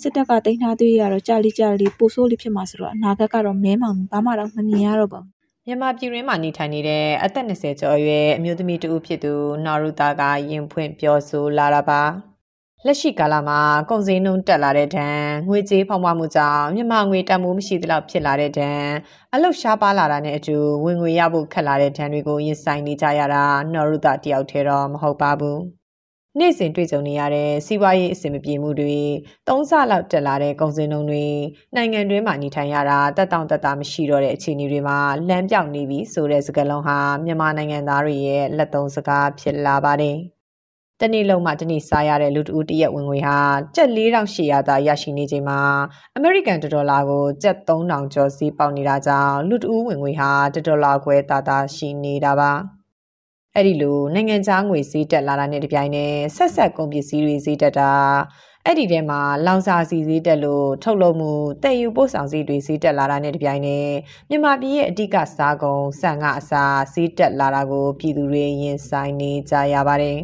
စစ်တပ်ကတိန်းထားသေးရတော့ ကြာလီကြာလီပိုဆိုးလေးဖြစ်မှာဆိုတော့ အနာဂတ်ကတော့ မဲမှောင်ဘာမှတော့မမြင်ရတော့ပါဘူး မြန်မာပြည်ရင်းမှာ နေထိုင်နေတဲ့ အသက်20ကျော်အရွယ် အမျိုးသမီးတဦးဖြစ်သူနော်ရူတာက ရင်ဖွင့်ပြောဆိုလာတာပါ လက်ရှိကာလမှာ ကုန်စည်နှုန်းတက်လာတဲ့ဒဏ် ငွေကြေးဖောင်းပွားမှုကြောင့် မြန်မာငွေတန်ဖိုး မရှိသလောက်ဖြစ်လာတဲ့ဒဏ် အလုတ်ရှားပါလာတာနဲ့အတူ ဝင်ငွေရဖို့ ခက်လာတဲ့ဒဏ်တွေကို ရင်ဆိုင်နေကြရတာ နော်ရူတာတယောက်တည်းတော့ မဟုတ်ပါဘူး နေ့စဉ်တွေ့ကြုံနေရတဲ့စီးပွားရေးအဆင်မပြေမှုတွေသုံးဆလောက်တက်လာတဲ့ကုန်စည်နှုန်းတွေနိုင်ငံတွင်းမှာနေထိုင်ရတာတက်တောင့်တက်တာမရှိတော့တဲ့အခြေအနေတွေမှာလမ်းပြောင်းနေပြီဆိုတဲ့စကားလုံးဟာမြန်မာနိုင်ငံသားတွေရဲ့လက်သုံးစကားဖြစ်လာပါတယ်။တနေ့လုံးမှတနေ့စားရတဲ့လူတဦးတရက်ဝင်ငွေဟာကျပ်4800သာရရှိနေချိန်မှာအမေရိကန်ဒေါ်လာကိုကျပ်3000ကျော်စီးပေါက်နေတာကြောင့်လူတဦးဝင်ငွေဟာဒေါ်လာခွဲသာသာရှိနေတာပါ။ အဲ့ဒီလိုနိုင်ငံခြားငွေဈေးတက်လာတာနဲ့တပြိုင်နက်ဆက်ဆက်ကုန်ပစ္စည်းတွေဈေးတက်တာအဲ့ဒီထဲမှာလောင်စာစီဈေးတက်လို့ထုတ်လုပ်မှုတည်ယူပို့ဆောင်ဈေးတွေဈေးတက်လာတာနဲ့တပြိုင်နက်မြန်မာပြည်ရဲ့အဓိကစားကုန်ဆန်ကအစာဈေးတက်လာတာကိုပြည်သူတွေရင်ဆိုင်နေကြရပါတယ်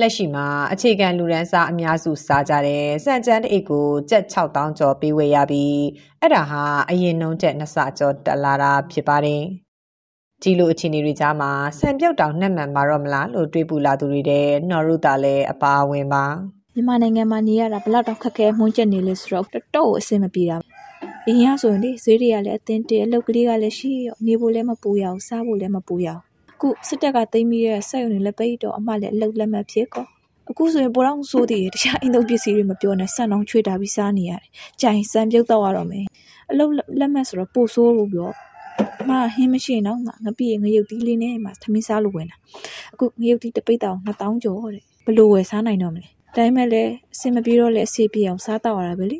လက်ရှိမှာအခြေခံလူရန်စားအများစုစားကြတဲ့စံကျန်းတအိတ်ကိုကျပ်6000ကျော်ပေးဝေရပြီးအဲ့ဒါဟာအရင်နှုန်းတက်နှစ်ဆကျော်တက်လာတာဖြစ်ပါတယ်။ ဒီလိုအခြေအနေတွေကြားမှာဆံပြုတ်တောင်နှက်မှန်မှာတော့မလားလို့တွေးပူလာသူတွေတဲ့နော်ရုတာလည်းအပါဝင်ပါမြန်မာနိုင်ငံမှာနေရတာဘလောက်တော့ခက်ခဲမှုန်းချက်နေလဲဆိုတော့တတော့အဆင်မပြေတာအရင်ကဆိုရင်လေဈေးတွေကလည်းအတင်းတဲအလုပ်ကလေးကလည်းရှိရောနေဖို့လည်းမပူရအောင်စားဖို့လည်းမပူရအောင်အခုစစ်တပ်ကသိမ်းပြီးတဲ့စက်ရုံတွေလည်းပိတ်တော့အမှလည်းအလုပ်လက်မှတ်ဖြစ်ကောအခုဆိုရင်ပိုတော့ဆိုးသေးတယ်တခြားအင်းသုံးပစ္စည်းတွေမပြောနဲ့ဆန်အောင်ချွေတာပြီးစားနေရတယ်။ကြိုင်စံပြုတ်တော့ရတော့မယ်။အလုပ်လက်မှတ်ဆိုတော့ပိုဆိုးလို့ပြော မဟင်းမရှိရင်တော့ငါပြည့်ငရုတ်သီးလေးနဲ့မှသမင်းစားလို့ဝင်လာအခုငရုတ်သီးတပိတ်တောင်2000ကျော်တဲ့ဘလို့ဝယ်စားနိုင်တော့မလဲဒါပေမဲ့လည်းအဆင်မပြေတော့လည်းအစီပြေအောင်စားတော့ရတာပဲလေ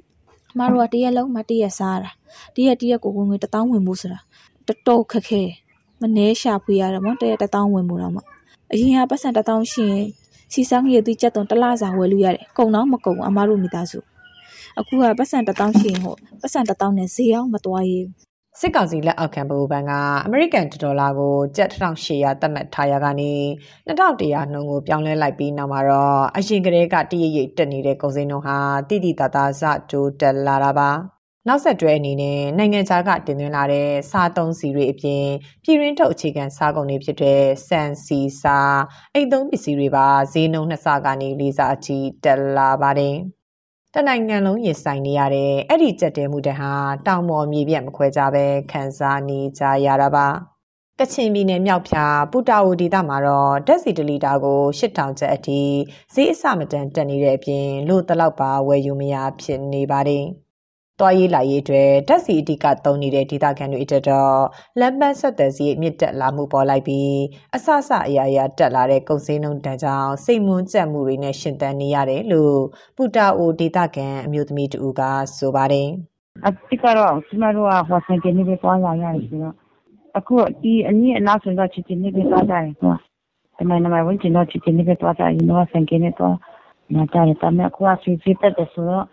မတို့ကတရက်လုံးမတရက်စားတာတရက်တရက်ကိုဝင်ငွေ1000ဝင်မှုဆိုတာတော်တော်ခက်ခဲမနှဲရှာဖွေရတယ်မတရက်1000ဝင်မှုတော့မအရင်ကပတ်စံ1000ရှိရင်စီစားငရုတ်သီးကြက်တုံတလားစာဝယ်လို့ရတယ်ကုံတော့မကုံအမားတို့မိသားစုအခုကပတ်စံ1000ရှိရင်ဟိုပတ်စံ1000နဲ့ဈေးအောင်မသွားရဘူး စစ်ကောင်စီလက်အောက်ခံဗဟိုဘဏ်ကအမေရိကန်ဒေါ်လာကိုကျပ်1800သတ်မှတ်ထားရကနေ2100နှုန်းကိုပြောင်းလဲလိုက်ပြီးနောက်မှာတော့အရင်ကတည်းကတရရိပ်တက်နေတဲ့ကုန်စည်နှုန်းဟာတိတိတသားစတိုးတက်လာတာပါနောက်ဆက်တွဲအနေနဲ့နိုင်ငံခြားကတင်သွင်းလာတဲ့စားသုံးစီတွေအပြင်ပြည်ရင်းထုတ်အခြေခံစားကုန်တွေဖြစ်တဲ့ဆန်စီစာအိတ်သုံးပစ္စည်းတွေပါဈေးနှုန်းနှစ်ဆကနေလေးစားအထိတက်လာပါတယ်။ တနိုင်ငံလုံးရင်ဆိုင်နေရတဲ့အဲ့ဒီကြက်တဲမှုတဟာတောင်ပေါ်မြေပြတ်မခွဲကြပဲခံစားနေကြရတာပါကချင်ပြည်နယ်မြောက်ဖြာပူတာဝဒေသမှာတော့ဓာတ်စီတလီတာကို8000ကျပ်အထိဈေးအဆမတန်တက်နေတဲ့အပြင်လို့တလောက်ပါဝယ်ယူမရဖြစ်နေပါတယ်။ သွားရေးလာရေးအတွက်ဓာတ်ဆီအဓိကသုံးနေတဲ့ဒေသခံတွေအတွက်တော့လမ်းပန်းဆက်သွယ်စီမြင့်တက်လာမှုပေါ်လိုက်ပြီးအဆအဆအရာရာတက်လာတဲ့ကုန်စည်နှုန်းတန်ကြောင့်စိတ်မွန်းကြက်မှုတွေနဲ့ရှင်သန်နေရတယ်လို့ပူတာအိုဒေသခံအမျိုးသမီးတူကဆိုပါတယ်အတိကတော့ကျမတို့ကဟောဆန်ကနေပဲသွားရရတယ်ဆိုတော့အခုဒီအနည်းအနောက်ဆိုတော့ချစ်ချင်းနေပဲသွားကြတယ်ကွာတမန်နမဝင်ချင်တော့ချစ်ချင်းနေပဲသွားကြရင်တော့ဆန်ကနေတော့နားကြတယ်တမန်ကွာစီစီတက်တယ်ဆိုတော့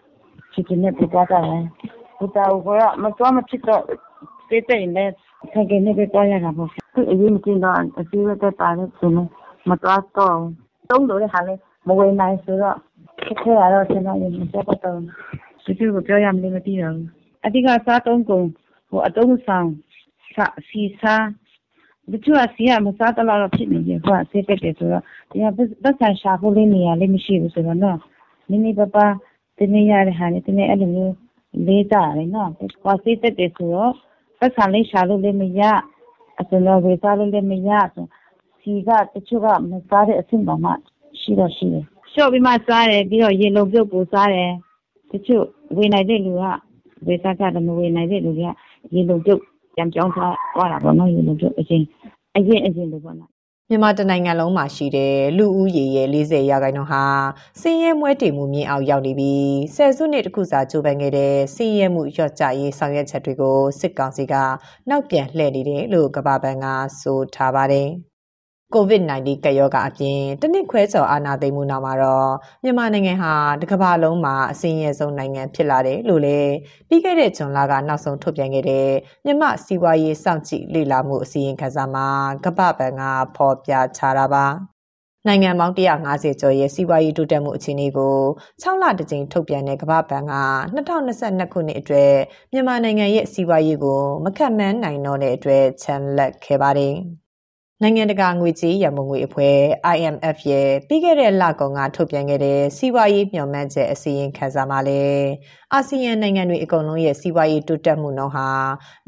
ချစ်ချင်နဲ့ပြသွားကြတယ်။ဘူတာကိုကမတော်မချစ်တော့စိတ်တိုင်းနဲ့ဆက်ကနေပြသွားရတာပေါ့။သူအရင်ကတော့အစီအဝတ်တက်တာလည်းဆိုနေမတော်တော့တုံးလို့လည်းဟာလေမဝေနိုင်ဆိုတော့ခက်ခဲရတော့ကျွန်တော်ရင်မတက်တော့သူသူကိုပြောရမလို့မသိတော့ဘူး။အဓိကစားတုံးကုန်ဟိုအတုံးဆောင်စီစားဒီချူအစီရမစားတော့တော့ဖြစ်နေပြီကွာဆေးတက်တယ်ဆိုတော့ဒီကပတ်စံရှာဖို့လေးနေရလေးမရှိဘူးဆိုတော့နော်နည်းနည်းပါးပါး တနေ့ရတဲ့ဟာနဲ့တနေ့အဲ့လိုမျိုးလေးကြရတယ်နော်။ဟောစိတ်သက်တယ်ဆိုတော့ပတ်စံလေးရှာလို့လည်းမရအစလောဝေစားလို့လည်းမရဆိုစီကတချို့ကမစားတဲ့အဆင့်ပေါ်မှာရှိတော့ရှိတယ်။လျှော့ပြီးမှစားတယ်ပြီးတော့ရေလုံးပြုတ်ပူစားတယ်။တချို့ဝေနိုင်တဲ့လူကဝေစားကြတယ်မဝေနိုင်တဲ့လူကရေလုံးပြုတ်ပြန်ပြောင်းထားသွားတာပေါ့နော်ရေလုံးပြုတ်အရင်အရင်အရင်လိုပေါ့နော် မြန်မာတနိုင်ငံလုံးမှာရှိတဲ့လူဦးရေရဲ့40ရာခိုင်နှုန်းဟာစင်းရဲမွဲတေမှုမြင့်အောင်ရောက်နေပြီးဆယ်စုနှစ်တစ်ခုစာကြိုးပမ်းခဲ့တဲ့စင်းရဲမှုလျော့ကျရေးဆောင်ရွက်ချက်တွေကိုစစ်ကောင်စီကနောက်ပြန်လှည့်နေတယ်လို့ကမ္ဘာဘဏ်ကဆိုထားပါတယ်။ COVID-19 ကပ်ရောဂါအပြင်တစ်နှစ်ခွဲကျော်အာဏာသိမ်းမှုနောက်မှာတော့မြန်မာနိုင်ငံဟာတစ်ကမ္ဘာလုံးမှာအစင်းရဲဆုံးနိုင်ငံဖြစ်လာတယ်လို့လည်းပြီးခဲ့တဲ့ဇွန်လကနောက်ဆုံးထုတ်ပြန်ခဲ့တဲ့မြန်မာစီးပွားရေးစောင့်ကြည့်လေ့လာမှုအစီရင်ခံစာမှာကမ္ဘာဘဏ်ကဖော်ပြချတာပါနိုင်ငံပေါင်း150ကျော်ရဲ့စီးပွားရေးတိုးတက်မှုအခြေအနေကို6လတကြိမ်ထုတ်ပြန်တဲ့ကမ္ဘာဘဏ်က2022ခုနှစ်အတွက်မြန်မာနိုင်ငံရဲ့စီးပွားရေးကိုမခက်မှန်းနိုင်တော့တဲ့အတွက်ချန်လက်ခဲ့ပါတယ်။ နိုင်ငံတကာငွေကြေးရန်ပုံငွေအဖွဲ့ IMF ရဲ့ပြီးခဲ့တဲ့လကုန်ကထုတ်ပြန်ခဲ့တဲ့စီးပွားရေးမျှော်မှန်းချက်အစီရင်ခံစာမှာလည်းအာဆီယံနိုင်ငံတွေအကုန်လုံးရဲ့စီးပွားရေးတိုးတက်မှုနှုန်းဟာ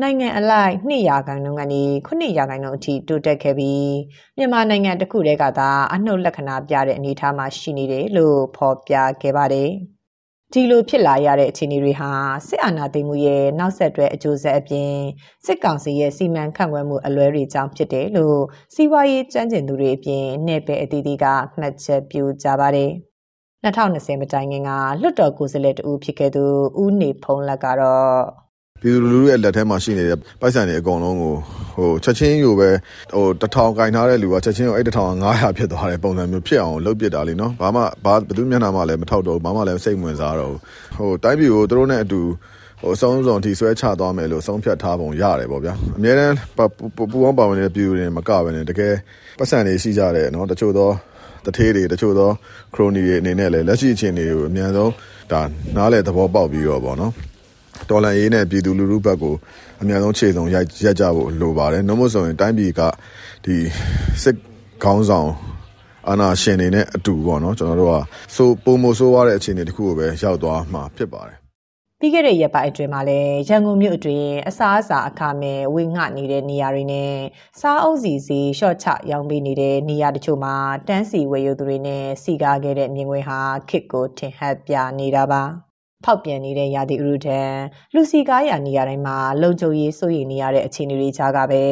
နိုင်ငံအလိုက်2ရာခိုင်နှုန်းကနေ9ရာခိုင်နှုန်းအထိတိုးတက်ခဲ့ပြီးမြန်မာနိုင်ငံတစ်ခုတည်းကသာအနှုတ်လက္ခဏာပြတဲ့အနေအထားမှာရှိနေတယ်လို့ဖော်ပြခဲ့ပါတယ်။ ဒီလိုဖြစ်လာရတဲ့အခြေအနေတွေဟာစစ်အာဏာသိမ်းမှုရဲ့နောက်ဆက်တွဲအကျိုးဆက်အပြင်စစ်ကောင်စီရဲ့စီမံခန့်ခွဲမှုအလွဲတွေကြောင့်ဖြစ်တယ်လို့စီးပွားရေးကျွမ်းကျင်သူတွေအပြင်နယ်ပယ်အသီးသီးကမှတ်ချက်ပြုကြပါတယ်။2020မတိုင်ခင်ကလွတ်တော်ကိုယ်စားလှယ်တူဖြစ်ခဲ့သူဦးနေဖုံးလက်ကတော့ ပြည်သူလူထုရဲ့လက်ထဲမှာရှိနေတဲ့ပိုက်ဆံတွေအကုန်လုံးကိုဟိုချက်ချင်းယူပဲဟိုတထောင်ကင်ထားတဲ့လူကချက်ချင်းကိုအဲ့တထောင်က900ဖြစ်သွားတဲ့ပုံစံမျိုးဖြစ်အောင်လုပ်ပစ်တာလीနော်ဘာမှဘာဘယ်သူမျက်နှာမှလည်းမထောက်တော့ဘာမှလည်းစိတ်ဝင်စားတော့ဟိုတိုင်းပြည်ကိုသူတို့နဲ့အတူဟိုအဆုံးစုံထိဆွဲချသွားမယ်လို့ဆုံးဖြတ်ထားပုံရတယ်ပေါ့ဗျာအများတန်းပူပေါင်းပါဝင်တဲ့ပြည်သူတွေမကပဲနဲ့တကယ်ပတ်စံတွေရှိကြတယ်နော်တချို့သောတထေးတွေတချို့သောခရိုနီတွေအနေနဲ့လည်းလက်ရှိအခြေအနေကိုအများဆုံးဒါနားလေသဘောပေါက်ပြီးတော့ပေါ့နော် တော်လန်ရေးနဲ့ပြည်သူလူထုဘက်ကိုအများဆုံးခြေစုံရိုက်ရက်ကြဖို့လိုပါတယ်။နှုတ်မဆိုရင်တိုင်းပြည်ကဒီစစ်ခေါင်းဆောင်အာနာရှင်တွေနဲ့အတူပေါ့နော်ကျွန်တော်တို့ကဆိုပုံမဆိုးရတဲ့အခြေအနေတခုကိုပဲရောက်သွားမှာဖြစ်ပါတယ်ပြီးခဲ့တဲ့ရက်ပိုင်းအတွင်းမှာလည်းရန်ကုန်မြို့အတွင်းအစားအစာအခမဲ့ဝေငှနေတဲ့နေရာတွေနဲ့စားအုပ်စီစီရှော့ချရောင်းပေးနေတဲ့နေရာတချို့မှာတန်းစီဝယ်ယူသူတွေနဲ့စီကားခဲ့တဲ့မြင်ကွင်းဟာခစ်ကိုထင်ဟပ်ပြနေတာပါ။ ဖောက်ပြန်နေတဲ့ရာသီဥတုထံလူစီကားရာနေရာတိုင်းမှာလုံခြုံရေးစိုးရိမ်နေရတဲ့အခြေအနေတွေကြားကပဲ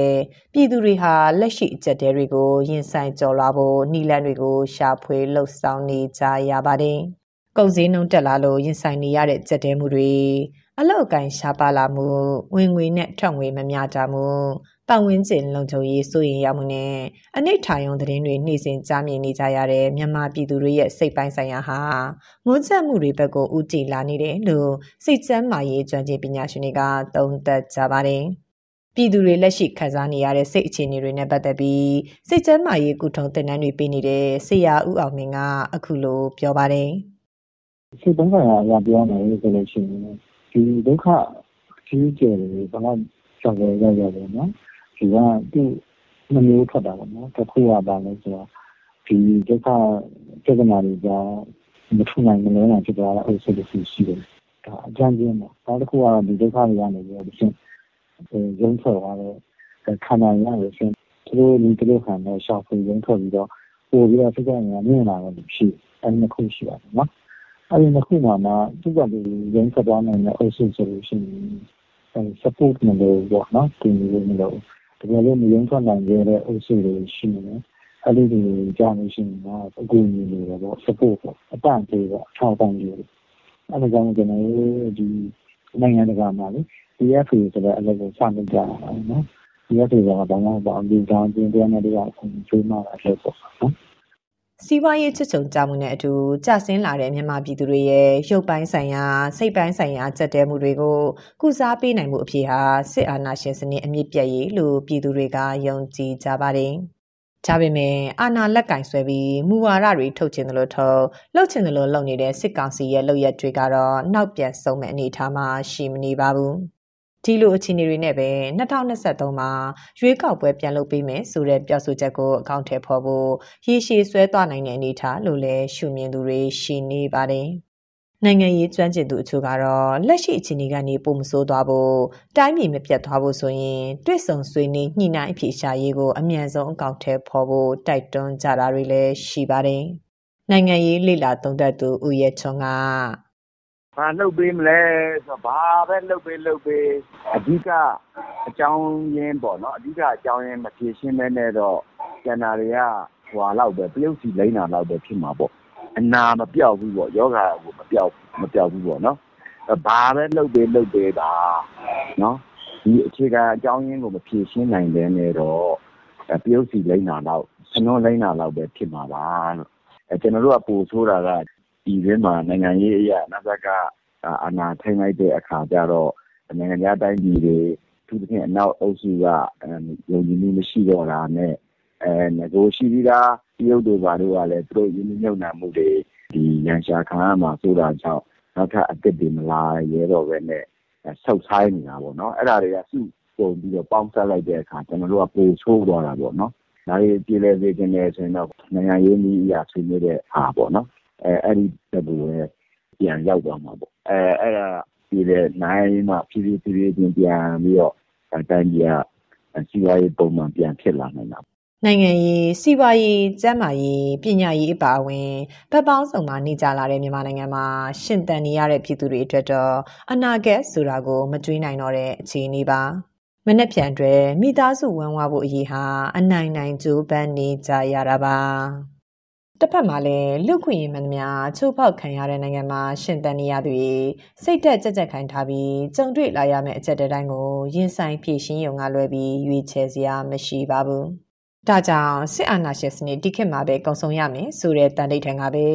ပြည်သူတွေဟာလက်ရှိအကြက်တဲတွေကိုရင်ဆိုင်ကြော်လွှာဖို့နှီးလန်းတွေကိုရှာဖွေလှုပ်ဆောင်နေကြရပါတယ်။ကုန်စည်နှုန်းတက်လာလို့ရင်ဆိုင်နေရတဲ့ကြက်တဲမှုတွေအလောက်အကင်ရှားပါလာမှုဝင်ငွေနဲ့ထွက်ငွေမမျှတမှု ပတ်ဝန်းကျင်လုံခြုံရေးစိုးရိမ်ရမှုနဲ့အနိဋ္ဌာယုံသတင်းတွေနှိမ့်စင်ကြားမြင်နေကြရတဲ့မြန်မာပြည်သူတွေရဲ့စိတ်ပိုင်းဆိုင်ရာဟာငုံချက်မှုတွေဘက်ကိုဥတည်လာနေတယ်လို့စိတ်ချမ်းမာရေးကျွမ်းကျင်ပညာရှင်တွေကသုံးသပ်ကြပါတယ်။ပြည်သူတွေလက်ရှိခံစားနေရတဲ့စိတ်အခြေအနေတွေနဲ့ပတ်သက်ပြီးစိတ်ချမ်းမာရေးကုထုံတင်နန်းတွေပေးနေတဲ့ဆရာဦးအောင်မင်းကအခုလိုပြောပါတယ်။စိတ်ပိုင်းဆိုင်ရာအရာပြောမယ်ဆိုလို့ရှိရင်ဒီဒုက္ခကြီးကျယ်တွေဘာလို့ကြောက်ရရရတယ်နော်။ ဒီကသူ့နှမျိုးထွက်တာပေါ့နော်တစ်ခုကပါလဲဆိုတော့ဒီဒုက္ခပြဿနာတွေကြောင့်မထူနိုင်မလဲနိုင်ဖြစ်သွားတဲ့အုပ်စုတစ်ခုရှိတယ်ဒါအကြမ်းကျင်းပေါ့နောက်တစ်ခုကဒီဒုက္ခတွေကနေပြီးတော့ရှင်းရုံးထွက်သွားတဲ့ခန္ဓာရရရှင်းသူတို့ဒီသူတို့ခံတဲ့ရှောက်ဖွေရုံးထွက်ပြီးတော့ပို့ပြီးတော့စိတ်ကငြင်းလာတယ်ရှိအဲဒီနှစ်ခုရှိပါတယ်နော်အဲဒီနှစ်ခုမှာမှသူကဒီရုံးထွက်သွားနိုင်တဲ့အုပ်စုဆိုလို့ရှိရင် support မလို့ပေါ့နော်တင်လို့မလို့ တကယ်လို့မယုံထွက်နိုင်ခဲ့တဲ့အုပ်စုတွေရှိနေတယ်အဲ့ဒီတွေကြားလို့ရှိရင်တော့အကူအညီတွေပေါ့ support ပေါ့အပန့်ပေးပေါ့ထောက်ပံ့ကြတယ်အဲ့ဒါကြောင့်ကျွန်တော်တို့ဒီနိုင်ငံတကာမှာလေ PFA ဆိုတဲ့အလုပ်ကိုစတင်ကြတာနော် PFA ကဘာမှမပေါ့ဒီကောင်းချင်းတဲ့နေရာကိုကျွေးမှအလုပ်ပေါ့နော် စီးပွားရေးချစ်ချုံကြမှုနဲ့အတူကျဆင်းလာတဲ့မြန်မာပြည်သူတွေရဲ့ရုပ်ပိုင်းဆိုင်ရာစိတ်ပိုင်းဆိုင်ရာကြက်တဲမှုတွေကိုကုစားပေးနိုင်မှုအဖြစ်ဟာစစ်အာဏာရှင်စနစ်အမြင့်ပြတ်ရေးလို့ပြည်သူတွေကယုံကြည်ကြပါတယ်။ဒါပေမဲ့အာဏာလက်ကင်ဆွဲပြီးမူဝါဒတွေထုတ်ခြင်းလို့ထုတ်လှုပ်ခြင်းလို့လုပ်နေတဲ့စစ်ကောင်စီရဲ့လုပ်ရက်တွေကတော့နောက်ပြန်ဆုံးမဲ့အနေအထားမှာရှိမနေပါဘူး။ ဒီလိုအခြေအနေတွေနဲ့ပဲ2023မှာရွေးကောက်ပွဲပြန်လုပ်ပေးမယ်ဆိုတဲ့ပြောဆိုချက်ကိုအကောင့်ထဲဖော်ဖို့ရေရှည်ဆွဲသွားနိုင်တဲ့အနေအထားလို့လည်းရှုမြင်သူတွေရှိနေပါတယ်။နိုင်ငံရေးကျွမ်းကျင်သူအချို့ကတော့လက်ရှိအခြေအနေကနေပုံမဆိုးသွားဖို့တိုင်းပြည်မပြတ်သွားဖို့ဆိုရင်တွေ့ဆုံဆွေးနွေးညှိနှိုင်းအဖြေရှာရေးကိုအမြန်ဆုံးအကောင့်ထဲဖော်ဖို့တိုက်တွန်းကြတာတွေလည်းရှိပါတယ်။နိုင်ငံရေးလေလာသုံးသပ်သူဦးရဲချွန်က ဘာလုပ်ပေးမလဲဆိုတော့ဘာပဲလုပ်ပေးလုပ်ပေးအဓိကအကြောင်းရင်းပေါ့နော်အဓိကအကြောင်းရင်းမဖြေရှင်းမဲနဲ့တော့ကျန်တာတွေကဟွာလောက်ပဲတရုတ်စီလိမ့်တာလောက်ပဲဖြစ်မှာပေါ့အနာမပြောက်ဘူးပေါ့ယောဂကိုမပြောက်မပြောက်ဘူးပေါ့နော်ဘာပဲလှုပ်ပေးလှုပ်ပေးတာနော်ဒီအခြေခံအကြောင်းရင်းကိုမဖြေရှင်းနိုင်တဲ့နဲ့တော့တရုတ်စီလိမ့်တာလောက်စနွန်လိမ့်တာလောက်ပဲဖြစ်မှာပါလို့အဲကျွန်တော်တို့ကပို့ဆိုးတာက ဒီထဲမှာ နိုင်ငံရေးအရာနစကအနာထိန်လိုက်တဲ့အခါကျတော့ နိုင်ငံသားတိုင်းပြည်တွေသူတစ်ခင်အနောက်အုပ်စုက ယုံကြည်မှုမရှိတော့တာနဲ့အဲငကိုရှိပြီးသား တရုတ်တို့ ဘာတို့ကလည်း သူတို့ယဉ်ညမြုပ်နှံမှုတွေဒီရန်ရှာခံရမှာဆိုတာကြောင့် နောက်ထပ်အစ်စ်တွေ မလာရဲတော့ပဲနဲ့ဆောက်ဆိုင်နေတာပေါ့နော် အဲ့ဒါတွေက စုပုံပြီးတော့ ပေါင်းစပ်လိုက်တဲ့အခါ ကျွန်တော်တို့က ပိုချိုးသွားတာပေါ့နော် ဒါတွေပြည်လဲစေခြင်းနဲ့ဆိုရင်တော့ နိုင်ငံရေးနည်းအရာဆွေးနွေးတဲ့ဟာပေါ့နော် အဲအဲ့ဒီတဘူရဲ့ပြန်ရောက်သွားမှာပေါ့အဲအဲ့ဒါပြည်လဲနိုင်မှဖြည်းဖြည်းဖြည်းဖြည်းချင်းပြန်ပြီးတော့တိုင်းပြည်ကစီးပွားရေးပုံမှန်ပြန်ဖြစ်လာနိုင်တာနိုင်ငံရေးစီးပွားရေးကျန်းမာရေးပညာရေးအပါအဝင်ဗတ်ပေါင်းစုံမှာနေကြလာတဲ့မြန်မာနိုင်ငံမှာရှင်သန်နေရတဲ့ပြည်သူတွေအတွက်တော့အနာဂတ်ဆိုတာကိုမတွေးနိုင်တော့တဲ့အခြေအနေပါမနှက်ပြန်တွေမိသားစုဝမ်းဝါဖို့အရေးဟာအနိုင်နိုင်ကြိုးပမ်းနေကြရတာပါ တစ်ဖက်မှာလည်းလူခွင့်ရေးမှန်သမျှချိုးဖောက်ခံရတဲ့နိုင်ငံမှာရှင်သန်နေရသူတွေစိတ်သက်ကြက်ကြက်ခိုင်းထားပြီးကြုံတွေ့လာရမယ့်အချက်တိုင်းကိုရင်ဆိုင်ဖြည့်ရှင်းရုံကလွဲပြီးရွေးချယ်စရာမရှိပါဘူး။ဒါကြောင့်စစ်အာဏာရှင်စနစ်တိခေတ်မှာပဲကုံဆုံးရမယ်ဆိုတဲ့တန်တိတ်ထံကပဲ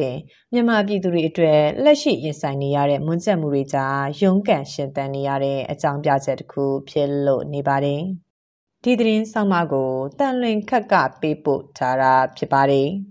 မြန်မာပြည်သူတွေအတွက်လက်ရှိရင်ဆိုင်နေရတဲ့မွန်းကျက်မှုတွေကြားရုန်းကန်ရှင်သန်နေရတဲ့အကြောင်းပြချက်တစ်ခုဖြစ်လို့နေပါတယ်။ဒီသတင်းဆောင်မကိုတန်လွင်ခက်ကပေးပို့ထားတာဖြစ်ပါတယ်။